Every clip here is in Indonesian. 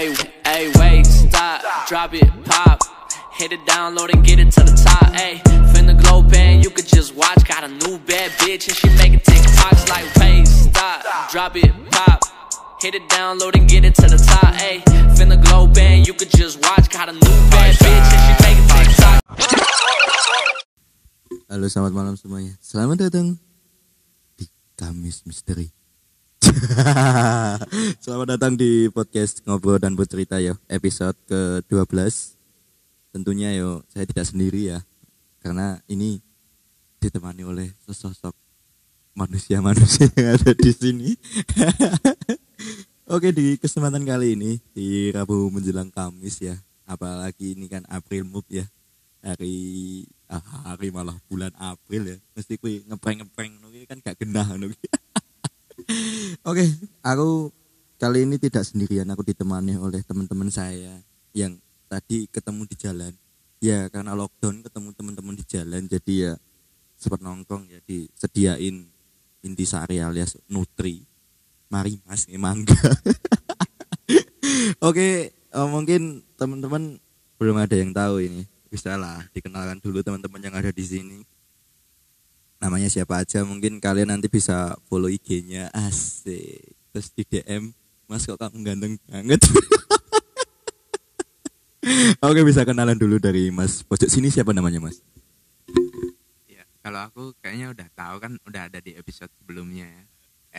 Hey, hey, wait, stop, drop it, pop. Hit it, download and get it to the top. Hey, finna glow band, you could just watch. Got a new bad bitch and she making TikToks like, wait, stop, drop it, pop. Hit it, download and get it to the top. Hey, finna glow band, you could just watch. Got a new bad bitch and she making TikToks. Halo selamat malam semuanya Selamat datang di Kamis Misteri Selamat datang di podcast Ngobrol dan Bercerita ya Episode ke-12 Tentunya yo saya tidak sendiri ya. Karena ini ditemani oleh sesosok manusia-manusia yang ada di sini. Oke di kesempatan kali ini Di Rabu menjelang Kamis ya. Apalagi ini kan April Move ya. Hari ah, hari malah bulan April ya. Mesti kui ngeprank ngeprank nuki kan gak genah nuki oke aku kali ini tidak sendirian aku ditemani oleh teman-teman saya yang tadi ketemu di jalan. Ya karena lockdown ketemu teman-teman di jalan jadi ya sempat nongkrong ya disediain intisari alias nutri. Mari mas ini mangga. Oke eh, mungkin teman-teman belum ada yang tahu ini. Bisa lah dikenalkan dulu teman-teman yang ada di sini namanya siapa aja mungkin kalian nanti bisa follow IG-nya asik terus di DM mas kok kamu ganteng banget oke bisa kenalan dulu dari mas pojok sini siapa namanya mas Ya, kalau aku kayaknya udah tahu kan udah ada di episode sebelumnya ya.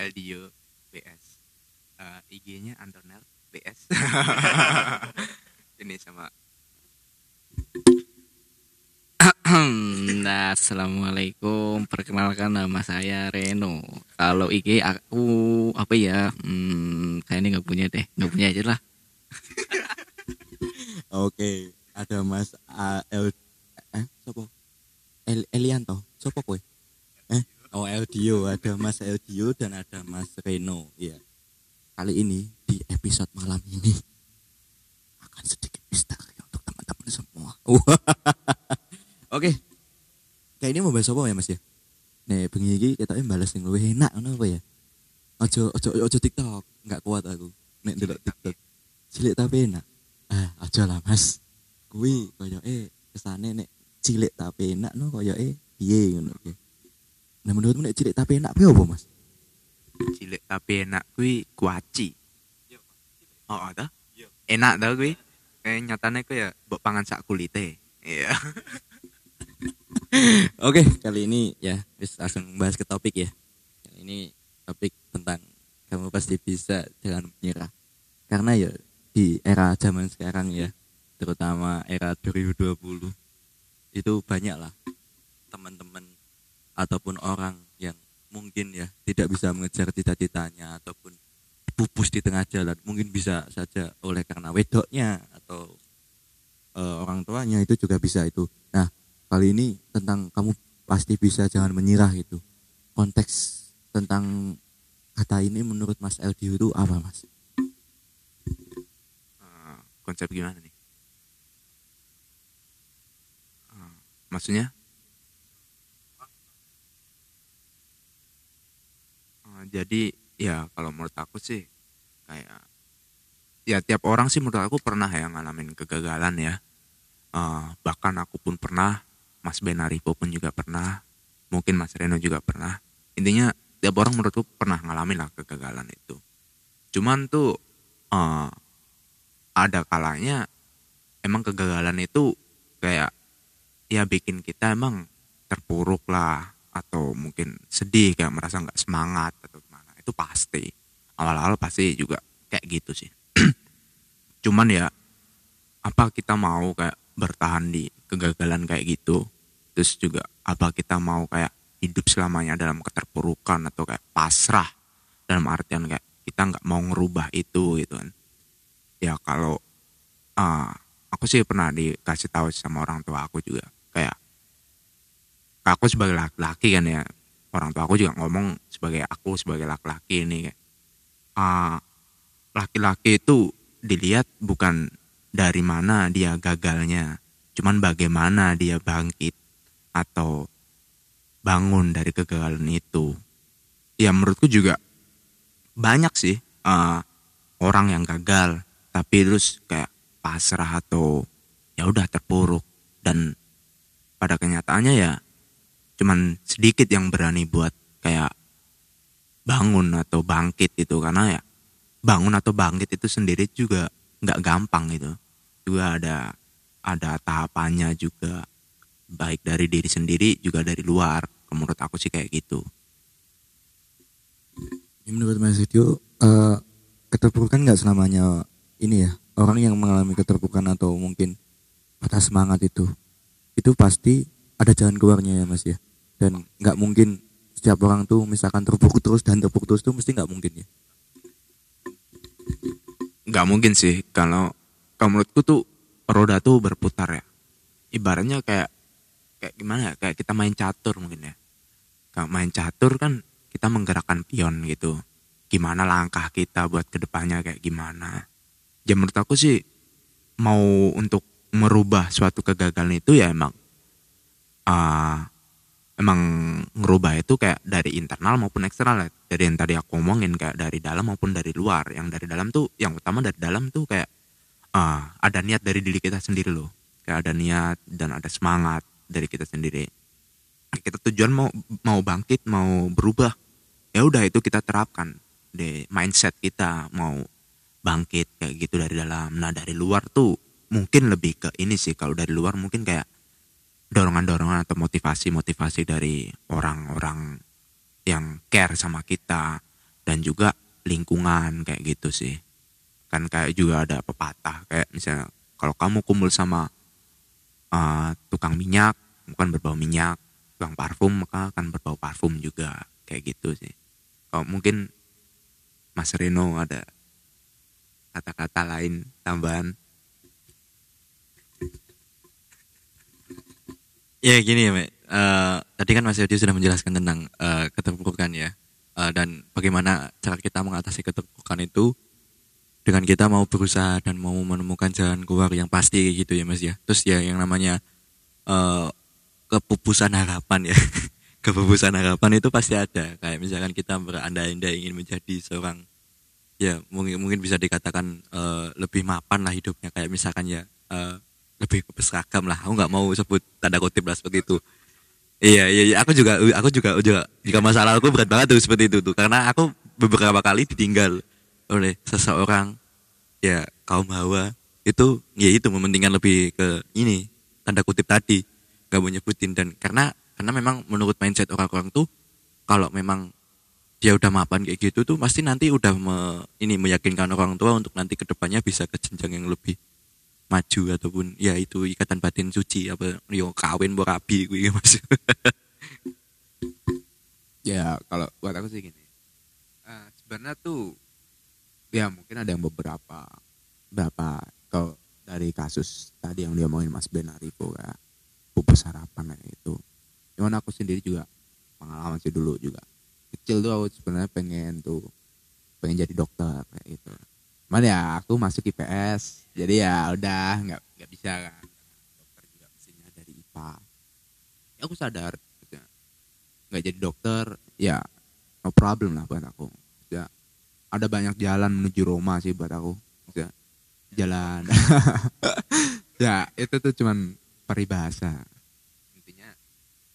LDO BS. Eh, IG-nya Antonel BS. Ini sama Nah, assalamualaikum. Perkenalkan nama saya Reno. Kalau IG aku apa ya? Hmm, kayaknya nggak punya deh. Nggak punya aja lah. oke ada mas A L eh siapa El Elianto siapa kowe eh oh Eldio ada mas Eldio dan ada mas Reno ya kali ini di episode malam ini akan sedikit misteri untuk teman-teman semua ini mau bahas apa ya mas ya nih bengi iki ketoknya balas yang lebih enak ngono apa ya ojo ojo ojo TikTok nggak kuat aku nek delok TikTok cilik tapi enak ah aja lah mas kuwi koyoke kesane nek cilik tapi enak no koyoke piye ngono ki nah menurutmu nek cilik tapi enak piye apa mas cilik tapi enak kui kuaci. Oh, ada? Enak tau kui. Kayak nyatanya kui ya mbok pangan sak kulite. Iya. Oke, kali ini ya wis langsung bahas ke topik ya. Kali ini topik tentang kamu pasti bisa jangan menyerah. Karena ya di era zaman sekarang ya, terutama era 2020 itu banyak lah teman-teman ataupun orang yang mungkin ya tidak bisa mengejar cita-citanya ataupun pupus di tengah jalan mungkin bisa saja oleh karena wedoknya atau eh, orang tuanya itu juga bisa itu nah kali ini tentang kamu pasti bisa jangan menyerah itu konteks tentang kata ini menurut Mas LD itu apa Mas? Eh, konsep gimana nih? Eh, maksudnya? Eh, jadi ya kalau menurut aku sih kayak ya tiap orang sih menurut aku pernah ya ngalamin kegagalan ya. Eh, bahkan aku pun pernah, Mas Benaripo pun juga pernah, mungkin Mas Reno juga pernah. Intinya tiap orang menurutku pernah ngalamin lah kegagalan itu. Cuman tuh eh, ada kalanya emang kegagalan itu kayak ya bikin kita emang terpuruk lah atau mungkin sedih kayak merasa nggak semangat atau gimana itu pasti awal-awal pasti juga kayak gitu sih cuman ya apa kita mau kayak bertahan di kegagalan kayak gitu terus juga apa kita mau kayak hidup selamanya dalam keterpurukan atau kayak pasrah dalam artian kayak kita nggak mau ngerubah itu gitu kan. Ya kalau ah, aku sih pernah dikasih tahu sama orang tua aku juga kayak aku sebagai laki-laki kan ya orang tua aku juga ngomong sebagai aku sebagai laki-laki ini kayak ah, laki-laki itu dilihat bukan dari mana dia gagalnya cuman bagaimana dia bangkit atau bangun dari kegagalan itu. Ya menurutku juga banyak sih eh, orang yang gagal tapi terus kayak pasrah atau ya udah terpuruk. Dan pada kenyataannya ya cuman sedikit yang berani buat kayak bangun atau bangkit itu. Karena ya bangun atau bangkit itu sendiri juga nggak gampang gitu. Juga ada ada tahapannya juga. Baik dari diri sendiri juga dari luar. Menurut aku sih kayak gitu. Ya, menurut Mas Yudyo, eh, keterpurukan nggak selamanya ini ya? Orang yang mengalami keterpurukan atau mungkin patah semangat itu itu pasti ada jalan keluarnya ya Mas ya? Dan nggak mungkin setiap orang tuh misalkan terpuruk terus dan terpuruk terus tuh mesti nggak mungkin ya nggak mungkin sih kalau kalau menurutku tuh roda tuh berputar ya. Ibaratnya kayak kayak gimana ya? Kayak kita main catur mungkin ya. Kalau main catur kan kita menggerakkan pion gitu. Gimana langkah kita buat ke depannya kayak gimana? Ya menurut aku sih mau untuk merubah suatu kegagalan itu ya emang ah emang ngerubah itu kayak dari internal maupun eksternal dari yang tadi aku ngomongin kayak dari dalam maupun dari luar. Yang dari dalam tuh yang utama dari dalam tuh kayak ah ada niat dari diri kita sendiri loh. Kayak ada niat dan ada semangat dari kita sendiri. Kita tujuan mau mau bangkit mau berubah ya udah itu kita terapkan di mindset kita mau bangkit kayak gitu dari dalam. Nah dari luar tuh mungkin lebih ke ini sih kalau dari luar mungkin kayak dorongan-dorongan atau motivasi-motivasi dari orang-orang yang care sama kita dan juga lingkungan kayak gitu sih. Kan kayak juga ada pepatah kayak misalnya kalau kamu kumpul sama uh, tukang minyak bukan berbau minyak tukang parfum maka akan berbau parfum juga kayak gitu sih. Kalau mungkin Mas Reno ada kata-kata lain tambahan Ya gini ya, Mek. Eh, tadi kan Mas Yodi sudah menjelaskan tentang eh, keterpurukan ya, Eh, dan bagaimana cara kita mengatasi keterpurukan itu dengan kita mau berusaha dan mau menemukan jalan keluar yang pasti gitu ya Mas ya. Terus ya yang namanya eh, kepupusan harapan ya, kepupusan harapan itu pasti ada. Kayak misalkan kita berandai-andai ingin menjadi seorang ya mungkin mungkin bisa dikatakan eh, lebih mapan lah hidupnya kayak misalkan ya eh, lebih berseragam lah. Aku nggak mau sebut tanda kutip lah seperti itu. Iya iya iya. aku juga aku juga juga jika masalah aku berat banget tuh seperti itu tuh. Karena aku beberapa kali ditinggal oleh seseorang. Ya kaum hawa. Itu ya itu mementingkan lebih ke ini tanda kutip tadi. Nggak mau nyebutin. Dan karena karena memang menurut mindset orang-orang tuh kalau memang dia udah mapan kayak gitu tuh pasti nanti udah me- ini meyakinkan orang tua untuk nanti ke depannya bisa ke jenjang yang lebih maju ataupun ya itu ikatan batin suci apa yo kawin mbok rabi kuwi Mas. ya kalau buat aku sih gini. Eh, sebenarnya tuh ya mungkin ada yang beberapa berapa kalau dari kasus tadi yang dia omongin Mas Ben Arifo kayak pupus harapan kayak itu. Cuman aku sendiri juga pengalaman sih dulu juga. Kecil tuh aku sebenarnya pengen tuh pengen jadi dokter kayak gitu cuman ya aku masuk IPS jadi ya udah nggak nggak bisa kan. Dokter juga mestinya dari IPA ya aku sadar gitu nggak jadi dokter ya no problem lah buat aku. Ya ada banyak jalan menuju Roma sih buat aku. Ya, jalan. Ya itu tuh cuman peribahasa. Intinya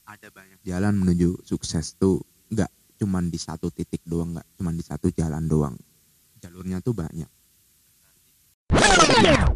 ada banyak jalan menuju sukses tuh nggak cuman di satu titik doang nggak cuman di satu jalan doang. Jalurnya tuh banyak Yeah.